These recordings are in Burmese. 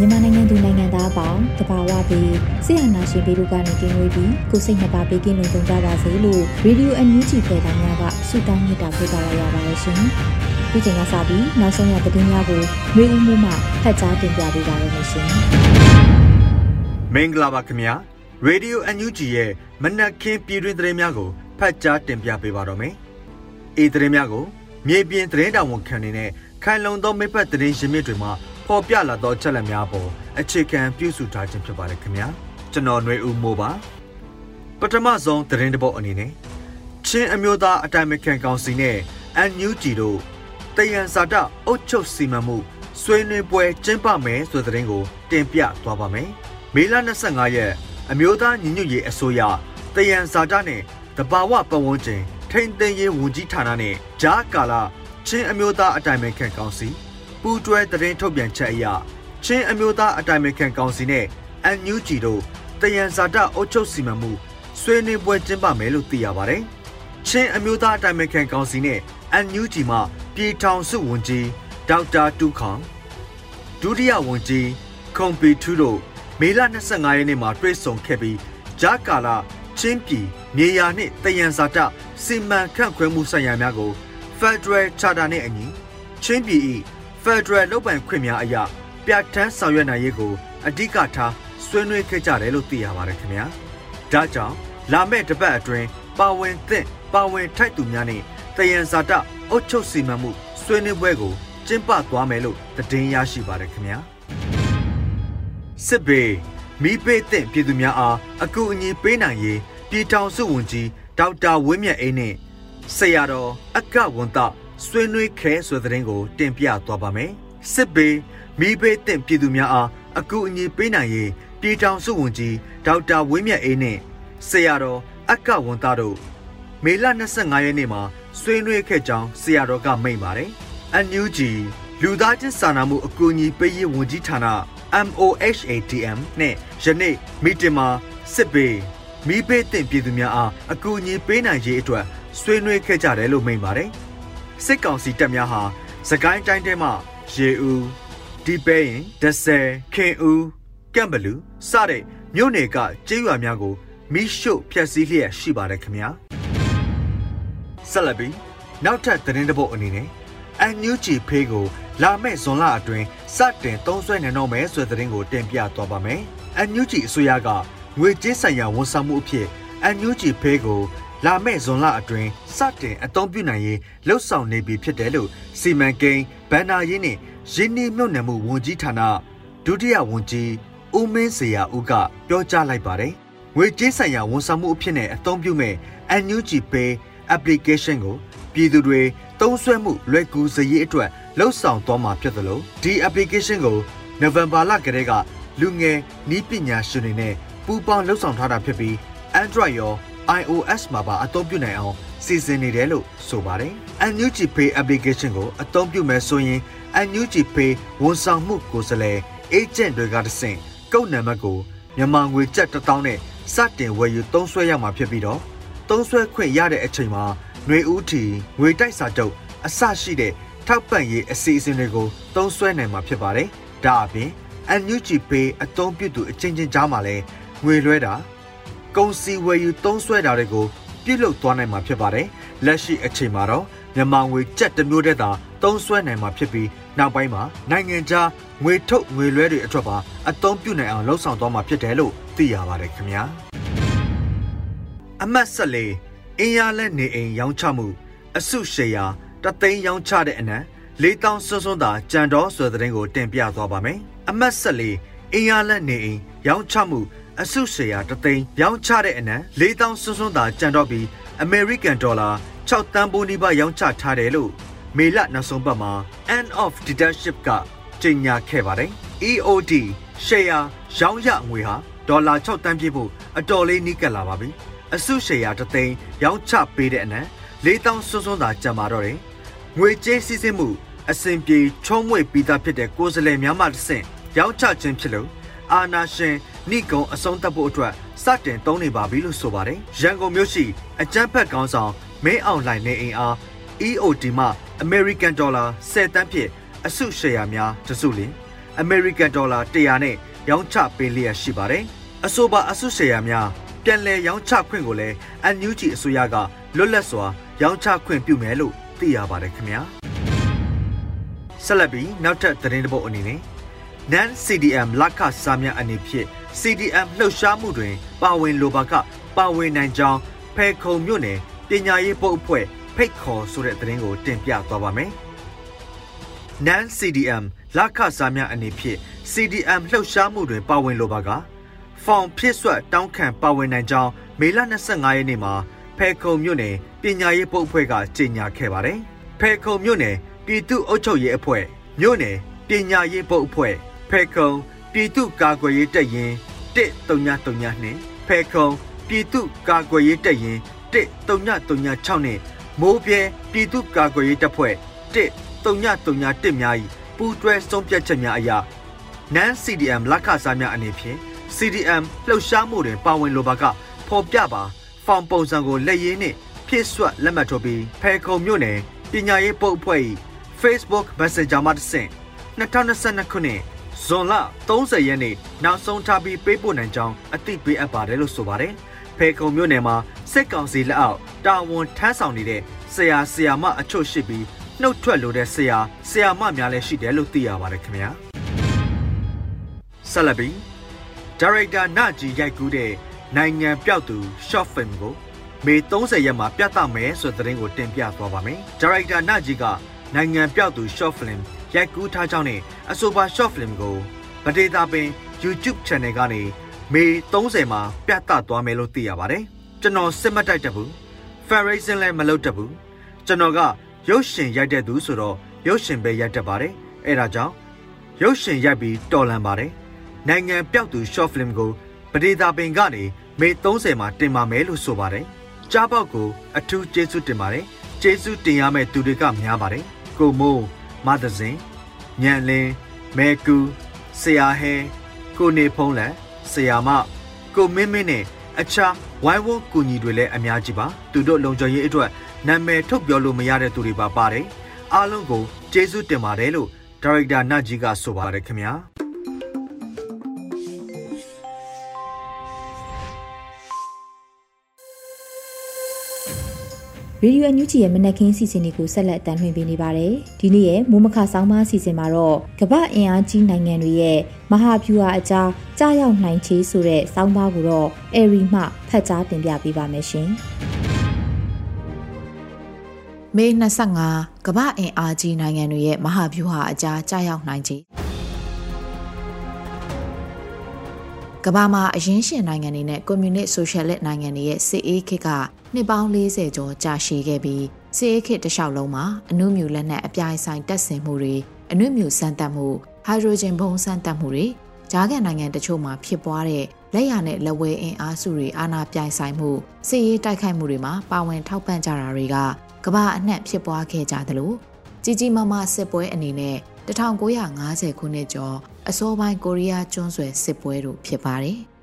မြန်မာနိုင်ငံသူနိုင်ငံသားအပေါင်းတဘာဝပြီးဆရာနာရှင်ပေတို့ကနေကင်းဝေးပြီးကိုစိတ်နှစ်ပါးပေးကင်းလုံခြုံကြပါစေလို့ Radio NUG ဖေသားများကဆုတောင်းမြတ်တာပို့သလာရပါတယ်ရှင်။ဒီချိန်ကစပြီးနောက်ဆုံးရသတင်းများကိုမျိုးဦးမှုမှဖတ်ကြားတင်ပြပေးပါရမရှင်။မင်္ဂလာပါခင်ဗျာ။ Radio NUG ရဲ့မနက်ခင်းပြည်တွင်သတင်းများကိုဖတ်ကြားတင်ပြပေးပါတော့မယ်။အေးသတင်းများကိုမြေပြင်သတင်းတောင်ဝန်ခံနေနဲ့ခိုင်လုံသောမိဖက်သတင်းရင်းမြစ်တွေမှာ ပေါ်ပြလာသောချက်လက်များပေါ်အခြေခံပြုစုထားခြင်းဖြစ်ပါတယ်ခင်ဗျာကျွန်တော်ຫນွေဦးမိုးပါပထမဆုံးသတင်းတပုတ်အနေနဲ့ချင်းအမျိုးသားအတိုင်ပင်ခံကောင်စီနဲ့ NUG တို့တယံဇာတအုတ်ချုပ်စီမံမှုဆွေးနွေးပွဲကျင်းပမယ်ဆိုတဲ့သတင်းကို တင်ပြသွားပါမယ်မေလ25ရက်အမျိုးသားညီညွတ်ရေးအစိုးရတယံဇာတနဲ့တဘာဝပတ်ဝန်းကျင်ထိန်သိမ်းရေးဝန်ကြီးဌာနနဲ့ဂျားကာလာချင်းအမျိုးသားအတိုင်ပင်ခံကောင်စီ ပူးတွဲသတင်းထုတ်ပြန်ချက်အရချင်းအမျိုးသားအတိုင်ပင်ခံကောင်စီနဲ့ NUG တို့တယံဇာတအုပ်ချုပ်စီမံမှုဆွေးနွေးပွဲကျင်းပမယ်လို့သိရပါတယ်။ချင်းအမျိုးသားအတိုင်ပင်ခံကောင်စီနဲ့ NUG မှပြည်ထောင်စုဝန်ကြီးဒေါက်တာတူခေါန်ဒုတိယဝန်ကြီးခွန်ပီထူးတို့မေလ25ရက်နေ့မှာတွေ့ဆုံခဲ့ပြီးဂျာကာလာချင်းပြည်မြေယာနှင့်တယံဇာတစီမံခန့်ခွဲမှုဆိုင်ရာများကို Federal Charter နဲ့အညီချင်းပြည်၏ Federal လုပ်ပိုင်ခွင့်များအရပြဋ္ဌာန်းဆောင်ရွက်နိုင်ရေးကိုအဓိကထားဆွေးနွေးခဲ့ကြတယ်လို့သိရပါတယ်ခင်ဗျာ။ဒါကြောင့်လာမယ့်တစ်ပတ်အတွင်းပါဝင်သင့်ပါဝင်ထိုက်သူများနဲ့တယံဇာတအုတ်ချုပ်စီမံမှုဆွေးနွေးပွဲကိုကျင်းပသွားမယ်လို့သတင်းရရှိပါတယ်ခင်ဗျာ။စစ်ဘေးမိပေသင့်ပြည်သူများအားအကူအညီပေးနိုင်ရေးပြည်ထောင်စုဝန်ကြီးဒေါက်တာဝင်းမြတ်အေးနဲ့ဆရာတော်အကဝန်တ ဆွေးနွေးခဲဆိုတဲ့တဲ့ကို တင်ပြသွားပါမယ်။စစ်ဘေးမိဘေးတင့်ပြည်သူများအားအကူအညီပေးနိုင်ရေးပြည်ထောင်စုဝန်ကြီးဒေါက်တာဝင်းမြတ်အေးနဲ့ဆရာတော်အကဝန်သားတို့မေလ25ရက်နေ့မှာဆွေးနွေးခဲ့ကြောင်းဆရာတော်ကမိန့်ပါတယ်။ NUG လူသားချင်းစာနာမှုအကူအညီပေးရေးဝန်ကြီးဌာန MOHATM နဲ့ယနေ့မီတင်မှာစစ်ဘေးမိဘေးတင့်ပြည်သူများအားအကူအညီပေးနိုင်ရေးအတွက်ဆွေးနွေးခဲ့ကြတယ်လို့မိန့်ပါတယ်။ စစ်ကောင်စီတပ်များဟာစကိုင်းတိုင်းထဲမှရေဦးဒီပဲရင်ဒဆယ်ခင်ဦးကံဘလူးစတဲ့မြို့နယ်ကကျေးရွာများကိုမိရှို့ဖျက်ဆီးလျက်ရှိပါတယ်ခင်ဗျာဆက်လက်ပြီးနောက်ထပ်သတင်းတပုတ်အနေနဲ့အန်ယူဂျီဖေးကိုလာမယ့်ဇွန်လအတွင်းစတင်သုံးစွဲနိုင်တော့မယ်ဆိုတဲ့သတင်းကိုတင်ပြသွားပါမယ်အန်ယူဂျီအစိုးရကငွေကြေးဆိုင်ရာဝန်ဆောင်မှုအဖြစ်အန်ယူဂျီဖေးကို လာမယ့်ဇွန်လအတွင်းစတင်အသုံးပြုနိုင်ရေးလှုပ်ဆောင်နေပြီဖြစ်တယ်လို့စီမံကိန်းဗန်နာရေးနှင့်ရင်းနှီးမြှုပ်နှံမှုဝန်ကြီးဌာနဒုတိယဝန်ကြီးဦးမင်းစရာဦးကပြောကြားလိုက်ပါတယ်။ငွေကြေးဆိုင်ရာဝန်ဆောင်မှုအဖြစ်နဲ့အသုံးပြုမဲ့ NUG Pay application ကိုပြည်သူတွေသုံးစွဲမှုလွယ်ကူစေရေးအတွက်လှုပ်ဆောင်သွားမှာဖြစ်သလိုဒီ application ကို November လကတည်းကလူငယ်နည်းပညာရှင်တွေနဲ့ပူးပေါင်းလှုပ်ဆောင်ထားတာဖြစ်ပြီး Android ရော iOS မှာပါအသုံးပြုနိုင်အောင်စီစဉ်နေတယ်လို့ဆိုပါတယ်။ NUG Pay application ကိုအသုံးပြုမယ်ဆိုရင် NUG Pay ဝန်ဆောင်မှုကိုယ်စားလှယ် agent တွေကတဆင့်ကုတ်နံပါတ်ကိုမြန်မာငွေကျပ်1000နဲ့စတင်ဝယ်ယူသုံးစွဲရမှာဖြစ်ပြီးတော့သုံးစွဲခွင့်ရတဲ့အချိန်မှာຫນွေဦးထီငွေတိုက်စာတုပ်အစရှိတဲ့ထောက်ပံ့ရေးအစီအစဉ်တွေကိုသုံးစွဲနိုင်မှာဖြစ်ပါတယ်။ဒါအပြင် NUG Pay အသုံးပြုသူအချင်းချင်းကြားမှာလည်းငွေလွှဲတာ ကုန်စည်ဝယ်ယူသုံးစွဲတာတွေကိုပြုလုပ်သွားနိုင်မှာဖြစ်ပါတယ်။လက်ရှိအချိန်မှာတော့မမြန်မာငွေကျပ်တစ်မျိုးတည်းသာသုံးစွဲနိုင်မှာဖြစ်ပြီးနောက်ပိုင်းမှာနိုင်ငံခြားငွေထုတ်ငွေလွှဲတွေအထက်ပါအသုံးပြုနိုင်အောင်လှုံ့ဆော်သွားမှာဖြစ်တယ်လို့သိရပါတယ်ခင်ဗျာအမှတ်ဆက်လေးအင်းရလက်နေအိမ်ရောင်းချမှုအစုရှယ်ယာတသိန်းရောင်းချတဲ့အနံလေးတောင်းစွန်းစွန်းသာကြံတော်ဆိုတဲ့တဲ့ကိုတင်ပြသွားပါမယ်အမှတ်ဆက်လေးအင်းရလက်နေအိမ်ရောင်းချမှု အစုရှယ်ယာတသိန်းရောင်းချတဲ့အနံလေးတောင်းစွန်းစွန်းသာကြံတော်ပြီး American Dollar 6တန်းပိုးနီးပါးရောင်းချထားတယ်လို့မေလနောက်ဆုံးပတ်မှာ End of Dealership ကကြေညာခဲ့ပါတယ်။ EOD share ရောင်းရငွေဟာဒေါ်လာ6တန်းပြည့်ဖို့အတော်လေးနီးကပ်လာပါပြီ။အစု share တသိန်းရောင်းချပေးတဲ့အနက်4000စွန်းစွန်းသာကျန်ပါတော့တယ်။ငွေကြေးစည်းစိမ်မှုအစဉ်ပြေချုံးမွေပြီးသားဖြစ်တဲ့ကိုယ်စားလှယ်များမှတစ်ဆင့်ရောင်းချခြင်းဖြစ်လို့ အာနာရှင်နိကုံအဆုံးသတ်ဖို့အတွက်စတင်သုံးနေပါပြီလို့ဆိုပါတယ်။ရန်ကုန်မြို့ရှိအကြမ်းဖက်ကောင်းဆောင်မင်းအောင်လှိုင်နေအိမ်အား EOD မှ American Dollar 10တန်းဖြင့်အစုရှယ်ယာများတစုလင် American Dollar 100နဲ့ရောင်းချပေးလျက်ရှိပါတယ်။အဆိုပါအစုရှယ်ယာများပြန်လည်ရောင်းချခွင့်ကိုလည်း NUG အစိုးရကလွတ်လပ်စွာ ရောင်းချခွင့်ပြုမယ်လို့သိရပါတယ်ခင်ဗျာ။ဆက်လက်ပြီးနောက်ထပ်သတင်းတစ်ပုဒ်အနေနဲ့ NAN CDM လက်ခစားများအနေဖြင့် CDM လှုပ်ရှားမှုတွင် ပါဝင်လိုပါကပါဝင်နိုင်ကြောင်းဖဲခုံမြို့နယ်ပညာရေးပုတ်အဖွဲ့ဖိတ်ခေါ်ဆိုတဲ့သတင်းကိုတင်ပြသွားပါမယ်။ NAN CDM လက်ခစားများအနေဖြင့် CDM လှုပ်ရှားမှုတွင် ပါဝင်လိုပါကဖောင်ဖြစ်ဆွတ်တောင်းခံပါဝင်နိုင်ကြောင်းမေလ25ရက်နေ့မှာဖဲခုံမြို့နယ်ပညာရေးပုတ်အဖွဲ့ကကြေညာခဲ့ပါတယ်။ဖဲခုံမြို့နယ်ပြည်သူ့အုပ်ချုပ်ရေးအဖွဲ့မြို့နယ်ပညာရေးပုတ်အဖွဲ့ ဖဲခုံပြည်သူ့ကာကွယ်ရေးတပ်ရင်း139နှင့်ဖဲခုံပြည်သူ့ကာကွယ်ရေးတပ်ရင်း13936နှင့်မိုးပြဲပြည်သူ့ကာကွယ်ရေးတပ်ဖွဲ့13931များ၏ပူးတွဲဆုံးဖြတ်ချက်များအရနန်း CDM လက်ခစားများအနေဖြင့် CDM လှုပ်ရှားမှုတွင်ပါဝင်လိုပါကဖော်ပြပါဖောင်ပုံစံကိုလက်ရင်းနှင့်ဖြည့်ဆွတ်လက်မှတ်ထိုးပြီးဖဲခုံမြို့နယ်ပညာရေးပုတ်အဖွဲ့၏ Facebook Messenger မှာတဆင့်2022ခုနှစ် ဇွန်လ30ရက်နေ့နောက်ဆုံးထားပြီးပေးပို့နိုင်ကြောင်းအသိပေးအပ်ပါတယ်လို့ဆိုပါတယ်။ဖေခုံမြို့နယ်မှာစစ်ကောင်စီလက်အောက်တာဝန်ထမ်းဆောင်နေတဲ့ဆရာဆရာမအချို့ရှိပြီးနှုတ်ထွက်လိုတဲ့ဆရာဆရာမများလည်းရှိတယ်လို့သိရပါတယ်ခင်ဗျာ။ဆက်လက်ပြီးဒါရိုက်တာနကြီးရိုက်ကူးတဲ့နိုင်ငံပြောက်သူ short film ကိုမေ30ရက်မှာပြသမယ်ဆိုတဲ့သတင်းကိုတင်ပြသွားပါမယ်။ဒါရိုက်တာနကြီးကနိုင်ငံပြောက်သူ short film ရိုက်ကူးထားကြောင်းနဲ့အဆိုပါ short film ကိုဗဒေတာပင် YouTube channel ကနေမေ30မှာပြသသွားမယ်လို့သိရပါတယ်။ကျွန်တော်စစ်မတိုက်တတ်ဘူး။ Ferrison လည်းမလုပ်တတ်ဘူး။ကျွန်တော်ကရုပ်ရှင်ရိုက်တဲ့သူဆိုတော့ရုပ်ရှင်ပဲရိုက်တတ်ပါတယ်။အဲဒါကြောင့်ရုပ်ရှင်ရိုက်ပြီးတော်လန်ပါတယ်။နိုင်ငံပြောက်သူ short film ကိုဗဒေတာပင်ကနေမေ30မှာတင်ပါမယ်လို့ဆိုပါတယ်။ကြားပေါက်ကိုအထူးကျေးဇူးတင်ပါတယ်။ကျေးဇူးတင်ရမယ့်သူတွေကများပါတယ်။ကိုမိုး မသဇင်ညံလင်းမဲကူဆရာဟဲကိုနေဖုံးလန်ဆရာမကိုမင်းမင်းနဲ့အခြားဝိုင်းဝန်းကူညီတွေလည်းအများကြီးပါသူတို့လုံခြုံရေးအတွက်နာမည်ထုတ်ပြောလို့မရတဲ့သူတွေပါပါတယ်အားလုံးကိုကျေးဇူးတင်ပါတယ်လို့ဒါရိုက်တာနတ်ကြီးကဆိုပါတယ်ခင်ဗျာ ရေဒီယိုအန်ယူဂျီရဲ့မနက်ခင်းစီစဉ်တွေကိုဆက်လက်တင်ပြနေပါတယ်။ဒီနေ့ရဲ့မိုးမခဆောင်းပါးစီစဉ်မှာတော့ကမ္ဘာအင်အားကြီးနိုင်ငံတွေရဲ့မဟာဗျူဟာအကြားကြားရောက်နိုင်ချေဆိုတဲ့ဆောင်းပါးကိုတော့အဲရီမှဖတ်ကြားတင်ပြပေးပါမယ်ရှင်။မေ25ကမ္ဘာအင်အားကြီးနိုင်ငံတွေရဲ့မဟာဗျူဟာအကြားကြားရောက်နိုင်ချေကမ္ဘာမှာအရင်းရှင်နိုင်ငံတွေနဲ့ကွန်မြူနစ်ဆိုရှယ်လစ်နိုင်ငံတွေရဲ့စစ်အေးခေတ်က နှစ်ပေါင်း40ကျော်ကြာရှည်ခဲ့ပြီးစစ်အေးခေတ်တစ်လျှောက်လုံးမှာအနုမြူလက်နက်အပြိုင်ဆိုင်တပ်ဆင်မှုတွေအနုမြူစမ်းသပ်မှုဟိုက်ဒရိုဂျင်ဘုံစမ်းသပ်မှုတွေဂျားကန်နိုင်ငံတချို့မှာဖြစ်ပွားတဲ့လက်ရနဲ့လက်ဝဲအင်အားစုတွေအာဏာပြိုင်ဆိုင်မှုစစ်ရေးတိုက်ခိုက်မှုတွေမှာပါဝင်ထောက်ပံ့ကြတာတွေကကမ္ဘာအနှံ့ဖြစ်ပွားခဲ့ကြသလိုကြီးကြီးမားမားစစ်ပွဲအနေနဲ့1950ခုနှစ်ကျော်အစောပိုင်းကိုရီးယားကျွန်းဆွယ်စစ်ပွဲတို့ဖြစ်ပါတယ်။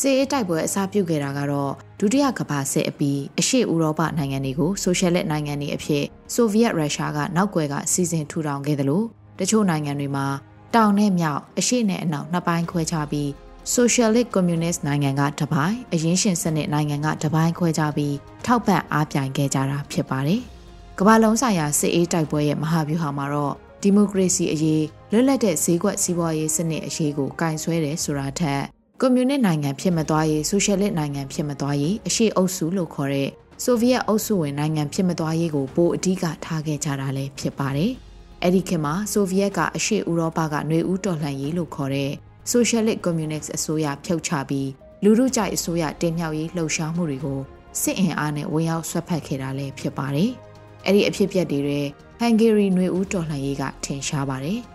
စစ်အေးတိုက်ပွဲအစပြုခဲ့တာကတော့ဒုတိယကမ္ဘာစစ်အပြီးအရှေ့ဥရောပနိုင်ငံတွေကိုဆိုရှယ်လစ်နိုင်ငံတွေအဖြစ်ဆိုဗီယက်ရုရှားကနောက်ွယ်ကစီစဉ်ထူထောင်ခဲ့တယ်လို့တချို့နိုင်ငံတွေမှာတောင်နဲ့မြောက်အရှေ့နဲ့အနောက်နှစ်ပိုင်းခွဲခြားပြီး Socialist Communist နိုင်ငံကတပိုင်းအရင်းရှင်စနစ်နိုင်ငံကတပိုင်းခွဲခြားပြီးထောက်ပံ့အားပြိုင်ခဲ့ကြတာဖြစ်ပါတယ်။ကမ္ဘာလုံးဆိုင်ရာစစ်အေးတိုက်ပွဲရဲ့မဟာဗျူဟာမှာတော့ဒီမိုကရေစီအရေးလွတ်လပ်တဲ့ဈေးကွက်စီးပွားရေးစနစ်အရေးကိုကင်ဆွဲတယ်ဆိုတာထက် ကွန်မြူနစ်နိုင်ငံဖြစ်မသွားရေးဆိုရှယ်လစ်နိုင်ငံဖြစ်မသွားရေးအရှိအုပ်စုလို့ခေါ်တဲ့ဆိုဗီယက်အုပ်စုဝင်နိုင်ငံဖြစ်မသွားရေးကိုပိုအဓိကထားခဲ့ကြတာလည်းဖြစ်ပါတယ်။အဲ့ဒီခေတ်မှာဆိုဗီယက်ကအရှိဥရောပကຫນွေဦးတော်လှန်ရေးလို့ခေါ်တဲ့ Socialist Communist အစိုးရဖြုတ်ချပြီးလူထုကြိုက်အစိုးရတင်မြှောက်ရေးလှုပ်ရှားမှုတွေကိုစစ်အင်အားနဲ့ဝင်ရောက်ဆွတ်ဖက်ခဲ့တာလည်းဖြစ်ပါတယ်။အဲ့ဒီအဖြစ်အပျက်တွေဟန်ဂေရီຫນွေဦးတော်လှန်ရေးကထင်ရှားပါတယ်။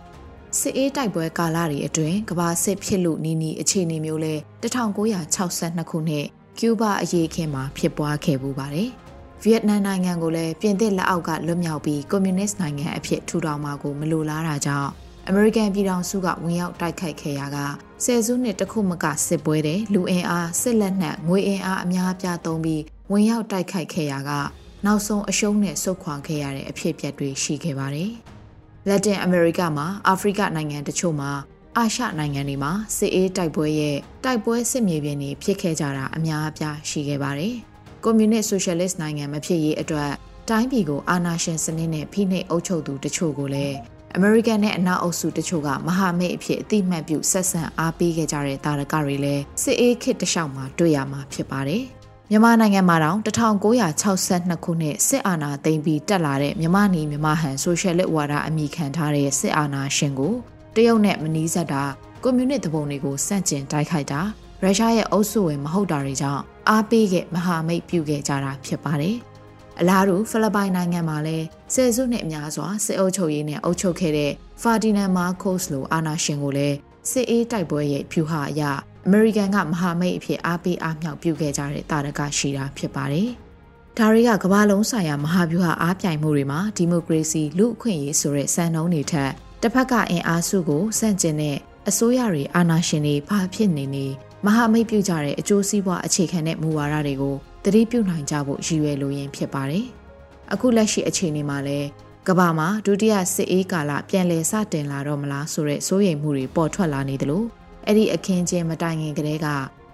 စစ်အေးတိုက်ပွဲကာလတွေအတွင်းကမ္ဘာစစ်ဖြစ်လို့နီးနီးအခြေအနေမျိုးလဲ1962ခုနှစ်ကျူးဘာအရေးအခင်းမှာဖြစ်ပွားခဲ့ပူပါတယ်။ဗီယက်နမ်နိုင်ငံကိုလည်းပြင်သစ်လက်အောက်ကလွတ်မြောက်ပြီးကွန်မြူနစ်နိုင်ငံအဖြစ်ထူထောင်မှာကိုမလိုလားတာကြောင့်အမေရိကန်ပြည်ထောင်စုကဝင်ရောက်တိုက်ခိုက်ခဲ့ရာကဆယ်စုနှစ်တခုမကစစ်ပွဲတဲ့လူအင်အားစစ်လက်နက်ငွေအင်အားအများအပြားသုံးပြီးဝင်ရောက်တိုက်ခိုက်ခဲ့ရာကနောက်ဆုံးအရှုံးနဲ့ဆုတ်ခွာခဲ့ရတဲ့အဖြစ်အပျက်တွေရှိခဲ့ပါတယ်။ လက်တင်အမေရိကမှာအာဖရိကနိုင်ငံတချို့မှာအာရှနိုင်ငံတွေမှာစစ်အေးတိုက်ပွဲရဲ့တိုက်ပွဲစစ်မြေပြင်တွေဖြစ်ခဲ့ကြတာအများအပြားရှိခဲ့ပါတယ်။ကွန်မြူနစ်ဆိုရှယ်လစ်နိုင်ငံမဖြစ်ရေးအတွက်တိုင်းပြည်ကိုအာဏာရှင်စနစ်နဲ့ဖိနှိပ်အုပ်ချုပ်သူတချို့ကိုလည်းအမေရိကန်နဲ့အနောက်အုပ်စုတချို့ကမဟာမိတ်အဖြစ်အတိမတ်ပြုဆက်ဆံအားပေးခဲ့ကြတဲ့တာရကတွေလည်းစစ်အေးခေတ်တလျှောက်မှာတွေ့ရမှာဖြစ်ပါတယ်။ မြန်မာနိုင်ငံမှာတောင်1962ခုနှစ်စစ်အာဏာသိမ်းပြီးတက်လာတဲ့မြန်မာနီမြန်မာဟန်ဆိုရှယ်လစ်ဝါဒအမိခံထားတဲ့စစ်အာဏာရှင်ကိုတရုတ်နဲ့မနီးစပ်တာကွန်မြူနစ်သဘုံတွေကိုစန့်ကျင်တိုက်ခိုက်တာရုရှားရဲ့အုပ်စုဝင်မဟုတ်တာတွေကြောင့်အားပေးခဲ့မဟာမိတ်ပြုခဲ့ကြတာဖြစ်ပါတယ်။အလားတူဖိလစ်ပိုင်နိုင်ငံမှာလည်းဆယ်စုနှစ်အများစွာစစ်အုပ်ချုပ်ရေးနဲ့အုပ်ချုပ်ခဲ့တဲ့ဖာဒီနန်မာကိုစ်လိုအာနာရှင်ကိုလည်းစစ်အေးတိုက်ပွဲရဲ့ဖြူဟာအရ အမေရိကန်ကမဟာမိတ်အဖြစ်အားပေးအားမြောက်ပြုခဲ့ကြတဲ့တာရကရှိတာဖြစ်ပါတယ်။ဒါတွေကကမ္ဘာလုံးဆိုင်ရာမဟာဗျူဟာအားပြိုင်မှုတွေမှာဒီမိုကရေစီလူအခွင့်အရေးဆိုတဲ့စံနှုန်းတွေထက်တစ်ဖက်ကအင်အားစုကိုစန့်ကျင်တဲ့အစိုးရတွေအာဏာရှင်တွေဘာဖြစ်နေနေမဟာမိတ်ပြုကြတဲ့အကျိုးစီးပွားအခြေခံတဲ့မူဝါဒတွေကိုသတိပြုနိုင်ကြဖို့ရည်ရွယ်လိုရင်းဖြစ်ပါတယ်။အခုလက်ရှိအခြေအနေမှာလည်းကမ္ဘာမှာဒုတိယစစ်အေးကာလပြန်လည်စတင်လာတော့မလားဆိုတဲ့စိုးရိမ်မှုတွေပေါ်ထွက်လာနေတယ်လို့ အဲ့ဒီအခင်းချင်းမတိုင်ခင်ကတည်းက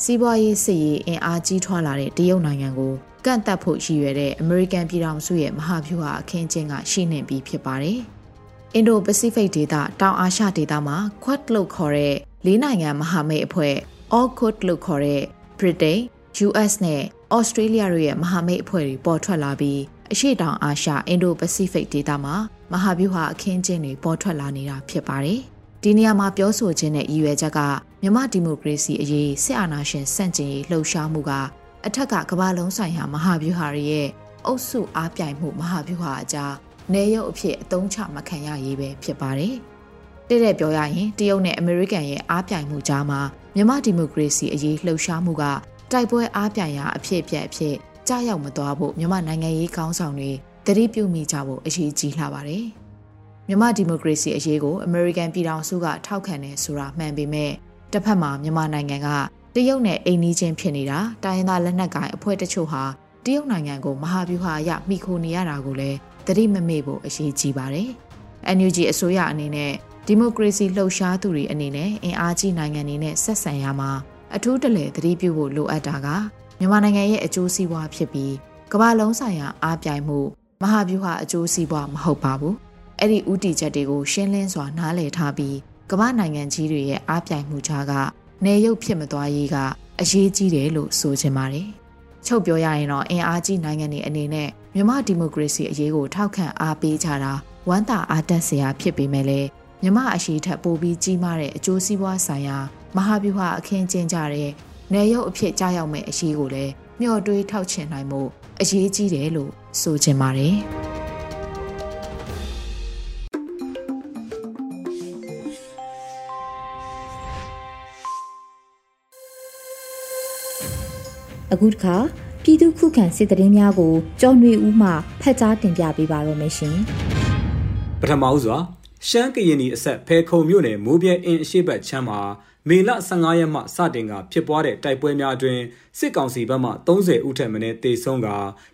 စီးပွားရေးစစ်ရေးအင်အားကြီးထွားလာတဲ့တရုတ်နိုင်ငံကိုကန့်တက်ဖို့ရည်ရွယ်တဲ့အမေရိကန်ပြည်ထောင်စုရဲ့မဟာဗျူဟာအခင်းချင်းကရှိနေပြီးဖြစ်ပါတယ်။အင်ဒိုပစိဖိတ်ဒေသတောင်အာရှဒေသမှာ Quad လို့ခေါ်တဲ့လေးနိုင်ငံမဟာမိတ်အဖွဲ့ AUKUS လို့ခေါ်တဲ့ Britain, US နဲ့ Australia တို့ရဲ့မဟာမိတ်အဖွဲ့တွေပေါ်ထွက်လာပြီးအရှေ့တောင်အာရှအင်ဒိုပစိဖိတ်ဒေသမှာမဟာဗျူဟာအခင်းချင်းတွေပေါ်ထွက်လာနေတာဖြစ်ပါတယ်။ ဒီနေရာမှာပြောဆိုခြင်းနဲ့ရည်ရွယ်ချက်ကမြမဒီမိုကရေစီအရေးစစ်အာဏာရှင်ဆန့်ကျင်ရေးလှုပ်ရှားမှုကအထက်ကကမ္ဘာလုံးဆိုင်ရာမဟာဗျူဟာရဲ့အုပ်စုအားပြိုင်မှုမဟာဗျူဟာအကြားနေရုပ်အဖြစ်အသုံးချမခံရရေးပဲဖြစ်ပါတယ်။တဲ့တဲ့ပြောရရင်တရုတ်နဲ့အမေရိကန်ရဲ့အားပြိုင်မှုကြားမှာမြမဒီမိုကရေစီအရေးလှုပ်ရှားမှုကတိုက်ပွဲအားပြိုင်ရာအဖြစ်အပျက်အဖြစ်ကြားရောက်မသွားဖို့မြမနိုင်ငံရေးကောင်းဆောင်တွေတတိပြုမိကြဖို့အရေးကြီးလာပါတယ်။ မြန်မာဒီမိုကရေစီအရေးကိုအမေရိကန်ပြည်ထောင်စုကထောက်ခံတယ်ဆိုတာမှန်ပေမဲ့တစ်ဖက်မှာမြန်မာနိုင်ငံကတရုတ်နဲ့အိမ်နီးချင်းဖြစ်နေတာတိုင်းရင်းသားလက်နက်ကိုင်အဖွဲ့တချို့ဟာတရုတ်နိုင်ငံကိုမဟာဗျူဟာအရမိခိုနေရတာကိုလည်းသတိမမေ့ဖို့အရေးကြီးပါတယ်။ NUG အစိုးရအနေနဲ့ဒီမိုကရေစီလှုပ်ရှားသူတွေအနေနဲ့အင်အားကြီးနိုင်ငံတွေနဲ့ဆက်ဆံရမှာအထူးတလဲသတိပြုဖို့လိုအပ်တာကမြန်မာနိုင်ငံရဲ့အကျိုးစီးပွားဖြစ်ပြီးကမ္ဘာလုံးဆိုင်ရာအားပြိုင်မှုမဟာဗျူဟာအကျိုးစီးပွားမဟုတ်ပါဘူး အဲ့ဒီဥတီချက်တွေကိုရှင်းလင်းစွာနားလည်ထားပြီးကမ္ဘာနိုင်ငံကြီးတွေရဲ့အားပြိုင်မှုကြားကနေရုပ်ဖြစ်မသွားရေးကအရေးကြီးတယ်လို့ဆိုချင်ပါတယ်။ချုပ်ပြောရရင်တော့အင်အားကြီးနိုင်ငံတွေအနေနဲ့မြန်မာဒီမိုကရေစီအရေးကိုထောက်ခံအားပေးကြတာဝမ်းသာအားတက်စရာဖြစ်ပေမဲ့လည်းမြမအရှိထက်ပိုပြီးကြီးမားတဲ့အကျိုးစီးပွားဆိုင်ရာမဟာဗျူဟာအခင်းကျင်းကြတဲ့နေရုပ်အဖြစ်ကြားရောက်မဲ့အရေးကိုလည်းမျှော်တွေးထောက်ချင်နိုင်မှုအရေးကြီးတယ်လို့ဆိုချင်ပါတယ်။ အခုတခါပြည်သူခုခံစစ်တရင်များကိုကြော်နွေဦးမှဖတ်ကြားတင်ပြပေးပါရမရှင်ပထမဦးစွာရှမ်းကရင်နီအဆက်ဖဲခုံမြို့နယ်မိုးပြဲအင်းအရှိတ်ချမ်းမှာမေလ15ရက်မှစတင်ကဖြစ်ပွားတဲ့တိုက်ပွဲများအတွင်စစ်ကောင်စီဘက်မှ30ဦးထက်မနည်းတေဆုံးက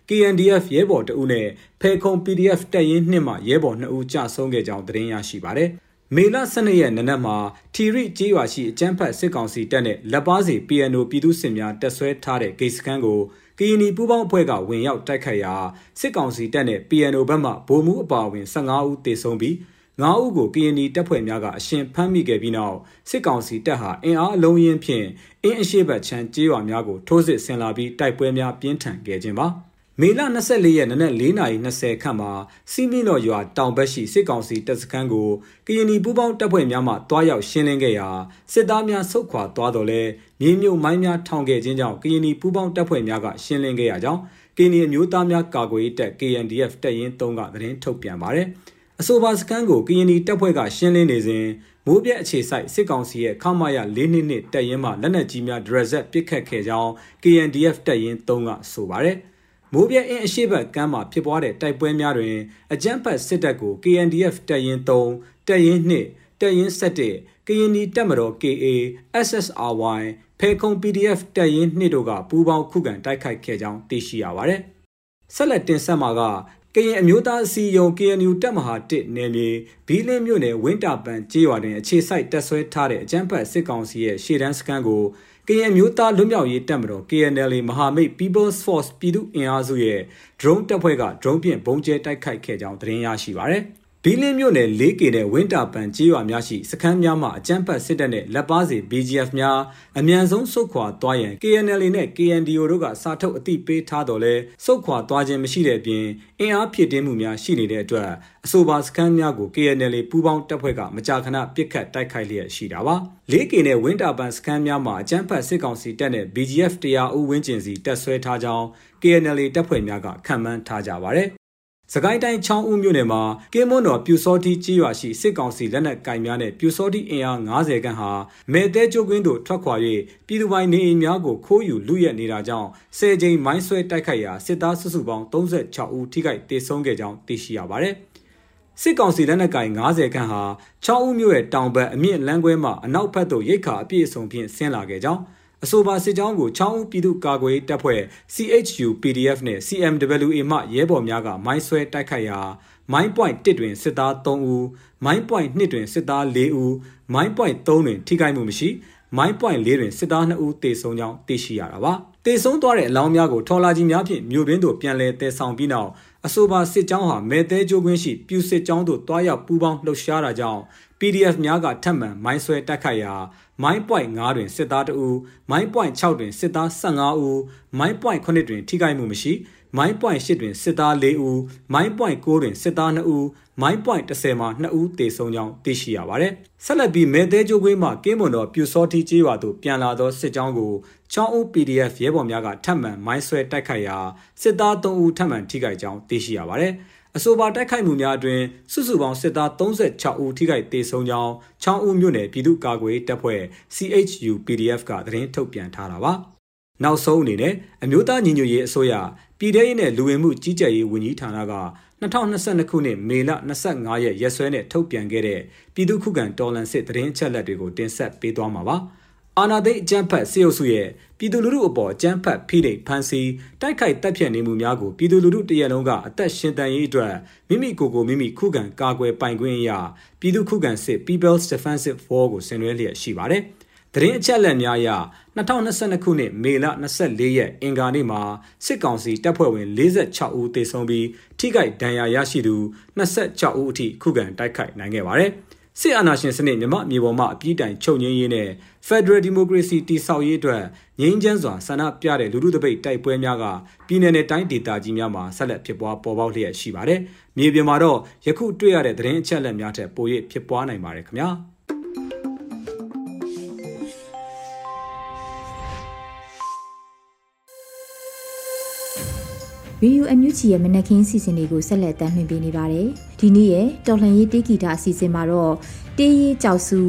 KNDF ရဲဘော်တဦးနဲ့ဖဲခုံ PDF တပ်ရင်း2မှရဲဘော်2ဦးကြာဆုံးခဲ့ကြောင်းသတင်းရရှိပါရယ်။ မေလ12ရက်နနက်မှာထီရိကျေးရွာရှိအကျန်းဖတ်စစ်ကောင်စီတပ်နဲ့လက်ပါစီ PNO ပြည်သူ့စစ်များတက်ဆွဲထားတဲ့ဂိတ်စခန်းကိုကရင်နီပူးပေါင်းအဖွဲ့ကဝင်ရောက်တိုက်ခိုက်ရာစစ်ကောင်စီတပ်နဲ့ PNO ဘက်မှဗိုလ်မှူးအပါအဝင်15ဦးသေဆုံးပြီး9ဦးကိုကရင်နီတပ်ဖွဲ့များကအရှင်ဖမ်းမိခဲ့ပြီးနောက်စစ်ကောင်စီတပ်ဟာအင်အားအလုံးရင်းဖြင့်အင်းအရှိဘတ်ချမ်းကျေးရွာများကိုထိုးစစ်ဆင်လာပြီးတိုက်ပွဲများပြင်းထန်ခဲ့ခြင်းပါ မေလ24ရက်နနက်4:20ခန့်မှာစီမီလော်ရွာတောင်ဘက်ရှိစစ်ကောင်စီတပ်စခန်းကိုကရင်နီပူးပေါင်းတပ်ဖွဲ့များမှတွားရောက်ရှင်းလင်းခဲ့ရာစစ်သားများဆုတ်ခွာသွားတော့လဲမြေမြုပ်မိုင်းများထောင်ခဲ့ခြင်းကြောင့်ကရင်နီပူးပေါင်းတပ်ဖွဲ့များကရှင်းလင်းခဲ့ရကြောင်းကရင်နီအမျိုးသားများကာကွယ်ရေးတပ် KNDF တပ်ရင်း3ကသတင်းထုတ်ပြန်ပါတယ်။အဆိုပါစခန်းကိုကရင်နီတပ်ဖွဲ့ကရှင်းလင်းနေစဉ်မိုးပြက်အခြေဆိုင်စစ်ကောင်စီရဲ့ခမရ၄နှစ်နှစ်တပ်ရင်းမှလက်နက်ကြီးများဒရက်ဆက်ပစ်ခတ်ခဲ့ကြောင်း KNDF တပ်ရင်း3ကဆိုပါတယ်။ မိုးပြက်အင်းအရှိဘက်ကမ်းမှာဖြစ်ပွားတဲ့တိုက်ပွဲများတွင်အကြမ်းဖက်စစ်တပ်ကို KNDF တပ်ရင်း3တပ်ရင်း2တပ်ရင်း7ကရင်နီတပ်မတော် KA SSRY ဖေခုံ PDF တပ်ရင်း2တို့ကပူးပေါင်းခုခံတိုက်ခိုက်ခဲ့ကြောင်းသိရှိရပါတယ်။ဆက်လက်တင်ဆက်မှာကကရင်အမျိုးသားအစည်းအရုံး KNU တပ်မဟာ1နယ်မြေဘီလင်းမြို့နယ်ဝင်းတာပန်ကျေးရွာတွင်အခြေစိုက်တပ်ဆွဲထားတဲ့အကြမ်းဖက်စစ်ကောင်စီရဲ့ရှေ့တန်းစခန်းကို ကရင်မျိုးသားလွတ်မြောက်ရေးတပ်မတော် KNL မဟာမိတ် People's Force ပြည်သူ့အင်အားစုရဲ့ drone တပ်ဖွဲ့က drone ဖြင့်ဘုံကျဲတိုက်ခိုက်ခဲ့ကြောင်းသတင်းရရှိပါရသည် ဘီလင်းမြို့နယ် 4K နဲ့ဝင်းတာပန်ကြေးရွာများရှိစခန်းများမှာအကြမ်းဖက်စစ်တပ်နဲ့လက်ပါစီ BGF များအ мян ဆုံးစုခွာသွားရန် KNL နဲ့ KNDO တို့ကစာထုတ်အသိပေးထားတော်လဲစုခွာသွားခြင်းမရှိတဲ့အပြင်အင်အားဖြစ်တင်းမှုများရှိနေတဲ့အတွက်အဆိုပါစခန်းများကို KNL ပူးပေါင်းတပ်ဖွဲ့ကမကြာခဏပစ်ခတ်တိုက်ခိုက်လျက်ရှိတာပါ 4K နဲ့ဝင်းတာပန်စခန်းများမှာအကြမ်းဖက်စစ်ကောင်စီတပ်နဲ့ BGF တရားဦးဝင်းကျင်စီတပ်ဆွဲထားကြောင်း KNL တပ်ဖွဲ့များကခန့်မှန်းထားကြပါတယ် စကိုင်းတိုင်းချောင်းဦးမြို့နယ်မှာကင်းမွန်းတော်ပြူစောတိကြီးရွာရှိစစ်ကောင်စီလက်နက်ကင်များနဲ့ပြူစောတိအင်အား90ခန့်ဟာမဲတဲကျိုးကွင်းသို့ထွက်ခွာ၍ပြည်သူပိုင်နေအိမ်များကိုခိုးယူလူရက်နေတာကြောင့်၁၀ကြိမ်မိုင်းဆွဲတိုက်ခိုက်ရာစစ်သားစုစုပေါင်း36ဦးထိခိုက်ဒေဆုံးခဲ့ကြောင်းသိရှိရပါတယ်။စစ်ကောင်စီလက်နက်ကင်90ခန့်ဟာချောင်းဦးမြို့ရဲ့တောင်ဘက်အမြင့်လမ်းခွဲမှအနောက်ဘက်သို့ရိတ်ခါအပြည့်အစုံဖြင့်ဆင်းလာခဲ့ကြောင်း အဆိုပါစစ်ကြောင်းကိုချောင်းဦးပြည်သူ့ကာကွယ်ရေးတပ်ဖွဲ့ CHU PDF နဲ့ CMWA မှရဲဘော်များကမိုင်းဆွဲတိုက်ခိုက်ရာမိုင်းပွိုင်1တွင်စစ်သား3ဦးမိုင်းပွိုင်2တွင်စစ်သား4ဦးမိုင်းပွိုင်3တွင်ထိခိုက်မှုမရှိမိုင်းပွိုင်4တွင်စစ်သား2ဦးတေဆုံးကြောင်းသိရှိရတာပါတေဆုံးသွားတဲ့အလောင်းများကိုထော်လာကြီးများဖြင့်မြို့ရင်းသို့ပြန်လည်တည်ဆောင်ပြီးနောက်အဆိုပါစစ်ကြောင်းဟာမဲသေးကျိုးကွင်းရှိပြူစစ်ကြောင်းသို့တွားရောက်ပူးပေါင်းလှုပ်ရှားတာကြောင့် PDF များကထပ်မံမိုင်းဆွဲတိုက်ခိုက်ရာမိုင်းပွိုင်9တွင်စစ်သား2ဦးမိုင်းပွိုင်6တွင်စစ်သား15ဦးမိုင်းပွိုင်9တွင်ထိခိုက်မှုမရှိမိုင်းပွိုင်8တွင်စစ်သား4ဦးမိုင်းပွိုင်9တွင်စစ်သား2ဦးမိုင်းပွိုင်10မှာ2ဦးသေဆုံးကြောင်းသိရှိရပါတယ်ဆက်လက်ပြီးမဲသေးကျိုးကွင်းမှာကင်းမွန်တော်ပြူစောတီကျေးရွာသို့ပြန်လာသောစစ်ကြောင်းကိုချောင်းဦး PDF ရဲဘော်များကထပ်မံမိုင်းဆွဲတိုက်ခိုက်ရာစစ်သား3ဦးထပ်မံထိခိုက်ကြောင်းသိရှိရပါတယ် အဆိုပါတိုက်ခိုက်မှုများအတွင်စုစုပေါင်းစစ်သား36ဦးထိခိုက်ဒေဆုံးကြောင်းချောင်းဦးမြို့နယ်ပြည်သူ့ကာကွယ်တပ်ဖွဲ့ CHU PDF ကသတင်းထုတ်ပြန်ထားတာပါ။နောက်ဆုံးအနေနဲ့အမျိုးသားညီညွတ်ရေးအစိုးရပြည်ထရေးနဲ့လူဝင်မှုကြီးကြပ်ရေးဝန်ကြီးဌာနက2022ခုနှစ်မေလ25ရက်ရက်စွဲနဲ့ထုတ်ပြန်ခဲ့တဲ့ပြည်သူ့ခုခံတော်လှန်စစ်သတင်းအချက်အလက်တွေကိုတင်ဆက်ပေးသွားမှာပါ။ အာနာသိအကြမ်းဖက်စေအုပ်စုရဲ့ပြည်သူလူထုအပေါ်အကြမ်းဖက်ဖိနှိပ်ဖန်ဆီးတိုက်ခိုက်တပ်ဖြတ်နေမှုများကိုပြည်သူလူထုတရက်လုံးကအသက်ရှင်တန်ရေးအတွက်မိမိကိုယ်ကိုမိမိခုခံကာကွယ်ပိုင်ခွင့်အရာပြည်သူခုခံစစ် People's Defensive War ကိုဆင်နွှဲလျက်ရှိပါတယ်။သတင်းအချက်အလက်များအရ2022ခုနှစ်မေလ24ရက်အင်္ဂါနေ့မှာစစ်ကောင်စီတပ်ဖွဲ့ဝင်46ဦးသေဆုံးပြီးထိခိုက်ဒဏ်ရာရရှိသူ26ဦးအထိခုခံတိုက်ခိုက်နိုင်ခဲ့ပါတယ်။ စစ်အာဏာရှင်စနစ်မြမမြေပေါ်မှာအပြည့်တိုင်ချုပ်ငြိမ်းရေးနဲ့ Federal Democracy တည်ဆောက်ရေးအတွက်ငြိမ်းချမ်းစွာဆန္ဒပြတဲ့လူထုတပိတ်တိုက်ပွဲများကပြည်내နဲ့တိုင်းဒေသကြီးများမှာဆက်လက်ဖြစ်ပွားပေါ်ပေါက်လျက်ရှိပါတယ်။မြေပြင်မှာတော့ယခုတွေ့ရတဲ့သတင်းအချက်အလက်များထက်ပို၍ဖြစ်ပွားနိုင်ပါတယ်ခင်ဗျာ။ Radio NUG ရဲ့မနက်ခင်းစီစဉ်တွေကိုဆက်လက်တင်ပြနေပါတယ်။ဒီနေ့ရဲ့တော်လှန်ရေးတေးဂီတာအစီအစဉ်မှာတော့တေးရေးကြောက်စု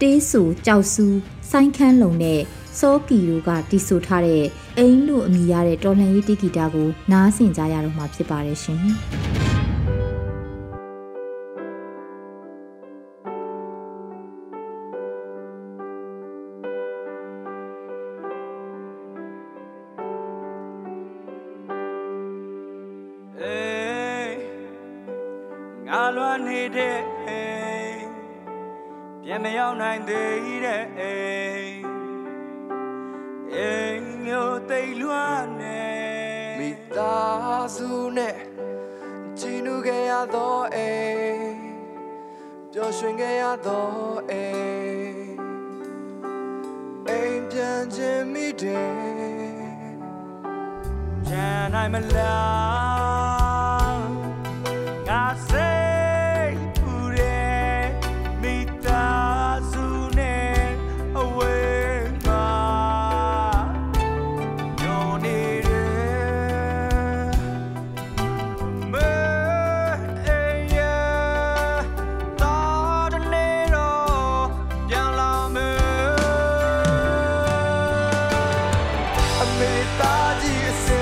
တေးဆူကြောက်စုဆိုင်းခန်းလုံနဲ့စောကီတို့ကတီးဆိုထားတဲ့အိမ်လို့အမည်ရတဲ့တော်လှန်ရေးတေးဂီတာကိုနားဆင်ကြရတော့မှာဖြစ်ပါတယ်ရှင်။ ပြန်မရောက်နိုင်သေးတဲ့အိမ်အိမ်မျိုးသိလွှမ်းနေသားစုနဲ့ကြည်နူခဲ့ရသောအိမ်ပျော်ရွှင်ခဲ့ရသောအိမ်အိမ်ပြန်ခြင်းမိတယ်ကြံနိုင် အမေသား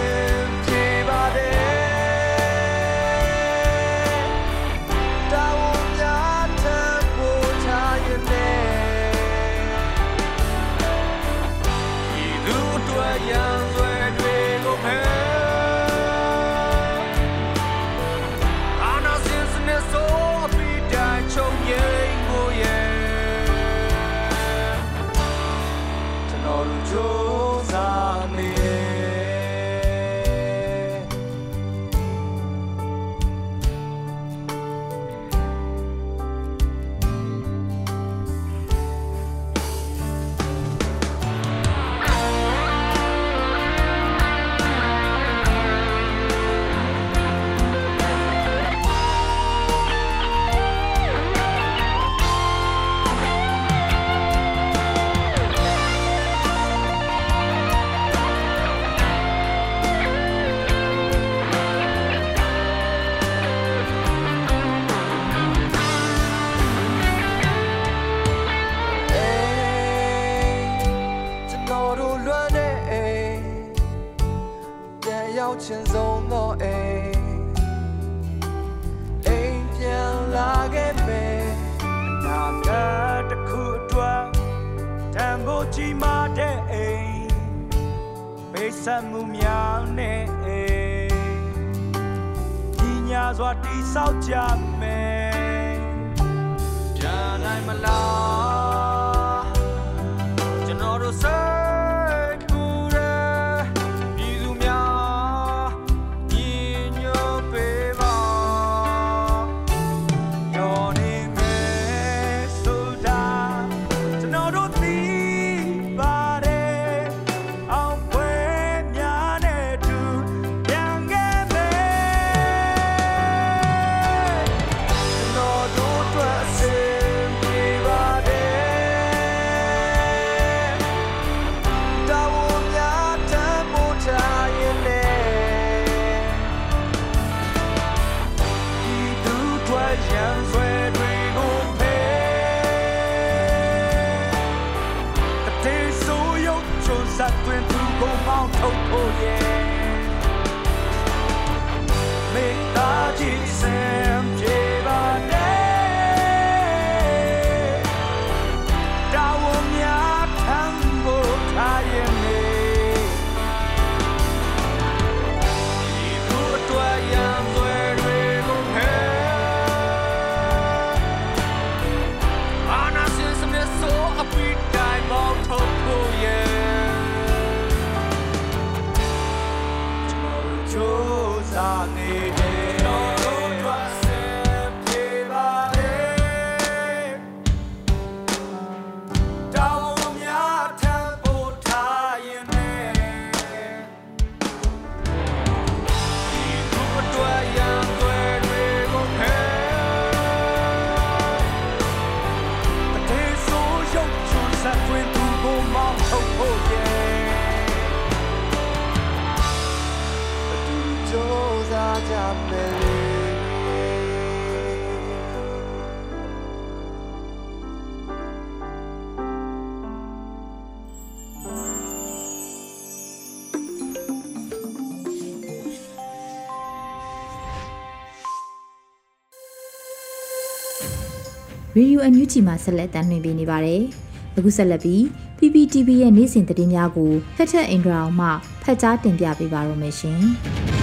ရေဒီယိုအန်ယူဂျီမှာဆက်လက်တင်ပြနေပါတယ်။အခုဆက်လက်ပြီး PPTV ရဲ့နေ့စဉ်သတင်းများကိုဖက်ထက်အင်ဒရာအောင်မှဖတ်ကြားတင်ပြပေးပါရမရှင်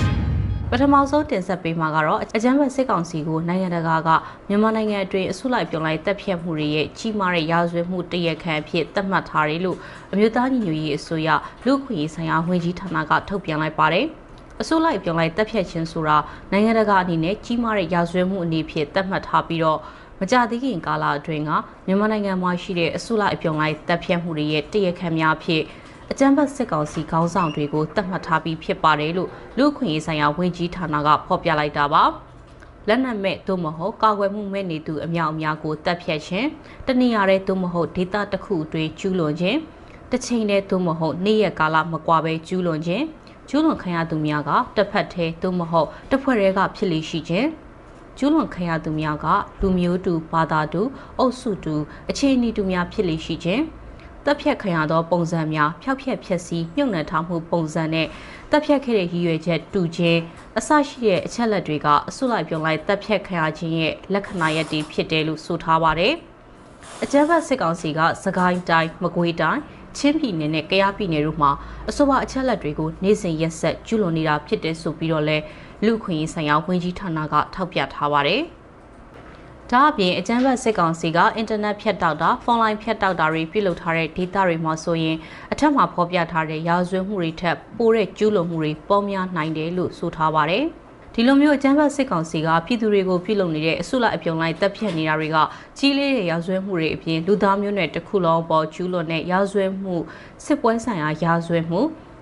။ပထမဆုံးတင်ဆက်ပေးမှာကတော့အကြမ်းဖက်စစ်ကောင်စီကိုနိုင်ငံတကာကမြန်မာနိုင်ငံအတွင်းအစုလိုက်ပြုံလိုက်တပ်ဖြတ်မှုတွေရဲ့ကြီးမားတဲ့ရာဇဝတ်မှုတရက်ခံအဖြစ်သတ်မှတ်ထားတယ်လို့အမျိုးသားညီညွတ်ရေးအစိုးရလူ့ခွင့်ရေးဆိုင်ရာဝန်ကြီးဌာနကထုတ်ပြန်လိုက်ပါတယ်။အစိုးလိုက်ပြောင်းလိုက်တက်ဖြတ်ခြင်းဆိုတာနိုင်ငံတကာအနေနဲ့ကြီးမားတဲ့ရာဇဝတ်မှုအနေဖြင့်သတ်မှတ်ထားပြီးတော့ မကြသေးခင်ကာလအတွင်းကမြန်မာနိုင်ငံမှာရှိတဲ့အစိုးလိုက်ပြောင်းလိုက်တက်ဖြတ်မှုတွေရဲ့တရခမ်းများဖြစ်အကြမ်းဖက်စစ်ကောင်စီခေါင်းဆောင်တွေကိုတတ်မှတ်ထားပြီးဖြစ်ပါတယ်လို့လူ့ခွင့်ရေးဆိုင်ရာဝန်ကြီးဌာနကဖော်ပြလိုက်တာပါလက်နက်မဲ့သို့မဟုတ်ကာကွယ်မှုမဲ့နေသူအများအများကိုတပ်ဖြတ်ခြင်းတနည်းအားဖြင့်သို့မဟုတ်ဒေတာတစ်ခုအတွင်းကျူးလွန်ခြင်းတစ်ချိန်တည်းသို့မဟုတ်နေ့ရက်ကာလမကွာပဲကျူးလွန်ခြင်းကျူးလွန်ခံရသူများကတစ်ဖက်သေးသို့မဟုတ်တစ်ဖွဲ့တည်းကဖြစ်လိရှိခြင်း ကျူးလွန်ခံရသူများကလူမျိုးတူဘာသာတူအုပ်စုတူအခြေအနေတူများဖြစ်လိရှိခြင်းတပ်ဖြတ်ခံရသောပုံစံများဖျောက်ဖျက်ဖြစ်စီမြုပ်နှံထားမှုပုံစံနဲ့တပ်ဖြတ်ခဲ့တဲ့ရည်ရွယ်ချက်တူခြင်းအစရှိတဲ့အချက်လက်တွေကအစုလိုက်ပြုံလိုက်တပ်ဖြတ်ခံရခြင်းရဲ့လက္ခဏာရပ်တွေဖြစ်တယ်လို့ဆိုထားပါတယ်။အကြမ်းဖက်စစ်ကောင်စီကစကိုင်းတိုင်းမကွေးတိုင်းချင်းပြည်နယ်နဲ့ကယားပြည်နယ်တို့မှာအဆိုပါအချက်လက်တွေကိုနေ့စဉ်ရက်ဆက်ကျူးလွန်နေတာဖြစ်တယ်ဆိုပြီးတော့လဲ လူခွင့်ရေးဆိုင်ရာဝန်ကြီးဌာနကထောက်ပြထားပါတယ်။ဒါအပြင်အကြမ်းဖက်စစ်ကောင်စီကအင်တာနက်ဖြတ်တောက်တာဖုန်းလိုင်းဖြတ်တောက်တာတွေပြုလုပ်ထားတဲ့ဒေတာတွေမှာဆိုရင်အထက်မှာဖော်ပြထားတဲ့ရာဇဝတ်မှုတွေထက်ပိုတဲ့ကျူးလွန်မှုတွေပေါများနိုင်တယ်လို့ဆိုထားပါတယ်။ဒီလိုမျိုးအကြမ်းဖက်စစ်ကောင်စီကပြည်သူတွေကိုပြုလုပ်နေတဲ့အစုလိုက်အပြုံလိုက်တပ်ဖြတ်နေတာတွေကကြီးလေးတဲ့ရာဇဝတ်မှုတွေအပြင်လူသားမျိုးနွယ်တစ်ခုလုံးပေါ်ကျူးလွန်တဲ့ရာဇဝတ်မှုစစ်ပွဲဆိုင်ရာရာဇဝတ်မှု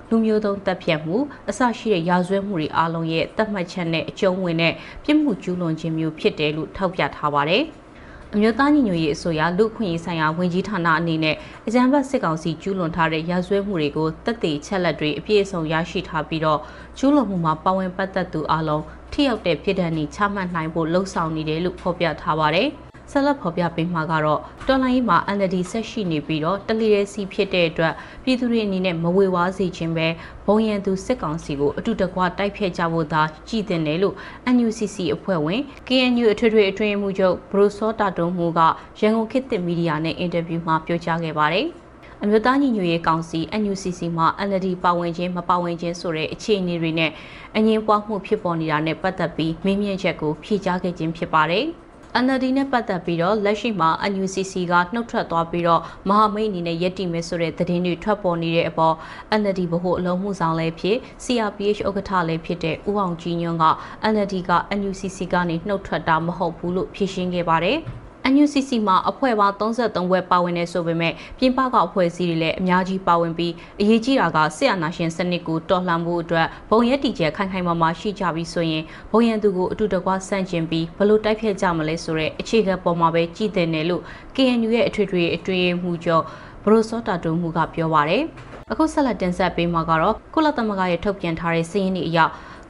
လူမျိုးတုံးတပ်ဖြတ်မှုအစရှိတဲ့ရာဇဝတ်မှုတွေအလုံးရဲ့တတ်မှတ်ချက်နဲ့အကျုံးဝင်တဲ့ပြစ်မှုကျူးလွန်ခြင်းမျိုးဖြစ်တယ်လို့ထောက်ပြထားပါတယ်။အမျိုးသားညီညွတ်ရေးအစိုးရလူခွင့်ရေးဆိုင်ရာဝန်ကြီးဌာနအနေနဲ့အကြံဖတ်စစ်ကောင်စီကျူးလွန်ထားတဲ့ရာဇဝတ်မှုတွေကိုတက်သေးချက်လက်တွေအပြည့်အစုံရရှိထားပြီးတော့ကျူးလွန်မှုမှာပါဝင်ပတ်သက်သူအလုံးထိရောက်တဲ့ပြည်ထန်ဤချမှတ်နိုင်ဖို့လှုံ့ဆော်နေတယ်လို့ဖော်ပြထားပါတယ်။ ဆက်လက်ဖော်ပြပေးမှာကတော့တော်လိုင်းမှာ NLD ဆက်ရှိနေပြီးတော့တလီရဲစီဖြစ်တဲ့အတွက်ပြည်သူတွေအနေနဲ့မဝေဝါးစေခြင်းပဲဘုံရန်သူစစ်ကောင်စီကိုအတူတကွတိုက်ဖျက်ကြဖို့သာကြည်တင်တယ်လို့ NUCC အဖွဲ့ဝင် KNU အထွေထွေအတွင်းမှုချုပ်ဘရိုစောတာတုံးမှုကရန်ကုန်ခေတ်သစ်မီဒီယာနဲ့အင်တာဗျူးမှာပြောကြားခဲ့ပါတယ်အမျိုးသားညီညွတ်ရေးကောင်စီ NUCC မှာ NLD ပါဝင်ခြင်းမပါဝင်ခြင်းဆိုတဲ့အခြေအနေတွေနဲ့အငင်းပွားမှုဖြစ်ပေါ်နေတာနဲ့ပတ်သက်ပြီးမေးမြန်းချက်ကိုဖြေကြားခဲ့ခြင်းဖြစ်ပါတယ်။ NLD နဲ့ပတ်သက်ပြီးတော့လက်ရှိမှာ NUCC ကနှုတ်ထွက်သွားပြီးတော့မဟာမိတ်အနေနဲ့ယက်တီမယ်ဆိုတဲ့သတင်းတွေထွက်ပေါ်နေတဲ့အပေါ် NLD ဗဟိုအလုံးမှုဆောင်လည်းဖြစ် CRPH ဥက္ကဋ္ဌလည်းဖြစ်တဲ့ဦးအောင်ကြီးညွန့်က NLD က NUCC ကနေနှုတ်ထွက်တာမဟုတ်ဘူးလို့ဖြေရှင်းခဲ့ပါတယ်။ NUCC မှာအဖွဲ့ပေါင်း33ဘွဲပါဝင်နေဆိုပေမဲ့ပြင်ပကအဖွဲ့အစည်းတွေလည်းအများကြီးပါဝင်ပြီးအရေးကြီးတာကဆရာနာရှင်စနစ်ကိုတော်လှန်ဖို့အတွက်ဘုံရက်တီကျဲခိုင်ခိုင်မာမာရှိကြပြီးဆိုရင်ဘုံရန်သူကိုအတူတကွဆန့်ကျင်ပြီးဘလို့တိုက်ဖျက်ကြမလဲဆိုတဲ့အခြေခံပေါ်မှာပဲကြည်တင်တယ်လို့ KNU ရဲ့အထွေထွေအတွင်းမှုကျော်ဘရိုစောတာတုံမှုကပြောပါရယ်အခုဆက်လက်တင်ဆက်ပေးမှာကတော့ကုလသမဂ္ဂရဲ့ထုတ်ပြန်ထားတဲ့စီးရင်တွေအရ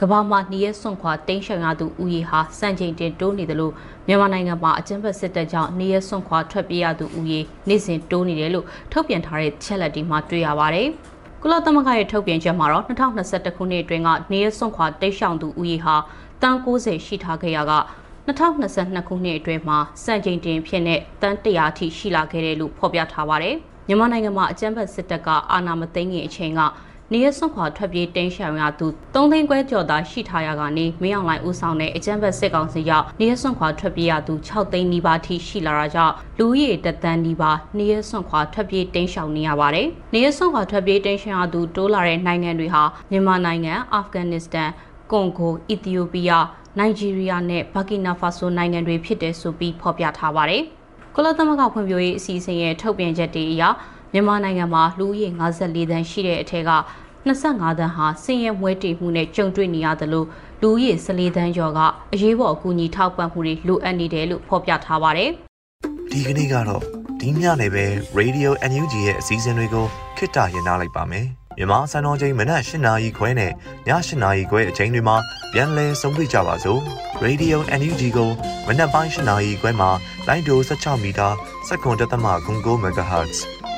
ကမ္ဘာမှာနှီးရဲစွန့်ခွာတိန့်ရှောင်ရသူဦးရေဟာစံချိန်တင်တိုးနေတယ်လို့မြန်မာနိုင်ငံမှာအကြမ်းဖက်စစ်တပ်ကြောင့်နှီးရဲစွန့်ခွာထွက်ပြေးရသူဦးရေနေ့စဉ်တိုးနေတယ်လို့ထုတ်ပြန်ထားတဲ့ချက်လက်တွေမှာတွေ့ရပါတယ်။ကုလသမဂ္ဂရဲ့ထုတ်ပြန်ချက်မှာတော့2021ခုနှစ်အတွင်းကနေရဲစွန့်ခွာတိတ်ရှောင်သူဦးရေဟာတန်90ရှိထားခဲ့ရက2022ခုနှစ်အတွင်းမှာစံချိန်တင်ဖြစ်တဲ့တန်100အထိရှိလာခဲ့တယ်လို့ဖော်ပြထားပါတယ်။မြန်မာနိုင်ငံမှာအကြမ်းဖက်စစ်တပ်ကအာဏာမသိမ်းခင်အချိန်က နေရစွန့်ခွာထွက်ပြေးတင်းရှောင်ရသူ၃သိန်းခွဲကျော်သာရှိထားရကနေမင်းအောင်လှိုင်ဦးဆောင်တဲ့အကြမ်းဖက်စစ်ကောင်စီရောက်နေရစွန့်ခွာထွက်ပြေးရသူ6သိန်းနီးပါးထိရှိလာတာကြောင့်လူဦးရေတသန်းနီးပါးနေရစွန့်ခွာထွက်ပြေးတင်းရှောင်နေရပါတယ်။နေရစွန့်ခွာထွက်ပြေးတင်းရှောင်ရသူတိုးလာတဲ့နိုင်ငံတွေဟာမြန်မာနိုင်ငံ၊အာဖဂန်နစ္စတန်၊ကွန်ဂို၊အီသီယိုးပီးယား၊နိုင်ဂျီးရီးယားနဲ့ဘာကီနာဖာဆိုနိုင်ငံတွေဖြစ်တယ်ဆိုပြီးဖော်ပြထားပါတယ်။ကုလသမဂ္ဂဖွံ့ဖြိုးရေးအစီအစဉ်ရဲ့ထုတ်ပြန်ချက်တွေအရ မြန်မာနိုင်ငံမှာလူဦးရေ54သန်းရှိတဲ့အထက်က25တန်းဟာဆင်းရဲမွဲတေမှုနဲ့ကြုံတွေ့နေရသလိုလူဦးရေ14တန်းကျော်ကအရေးပေါ်အကူအညီထောက်ပံ့မှုတွေလိုအပ်နေတယ်လို့ဖော်ပြထားပါတယ်။ဒီကနေ့ကတော့ဒီညနေပဲ Radio NUG ရဲ့အစည်းအဝေးကိုခਿੱတရနာလိုက်ပါမယ်။မြန်မာစံတော်ချိန်မနက်၈နာရီခွဲနဲ့ည၈နာရီခွဲအချိန်တွေမှာပြန်လည်ဆုံးဖြတ်ကြပါစို့။ Radio NUG ကိုမနက်ပိုင်း၈နာရီခွဲမှာလိုင်းဒို16မီတာစက္ကန့်တသမ9 MHz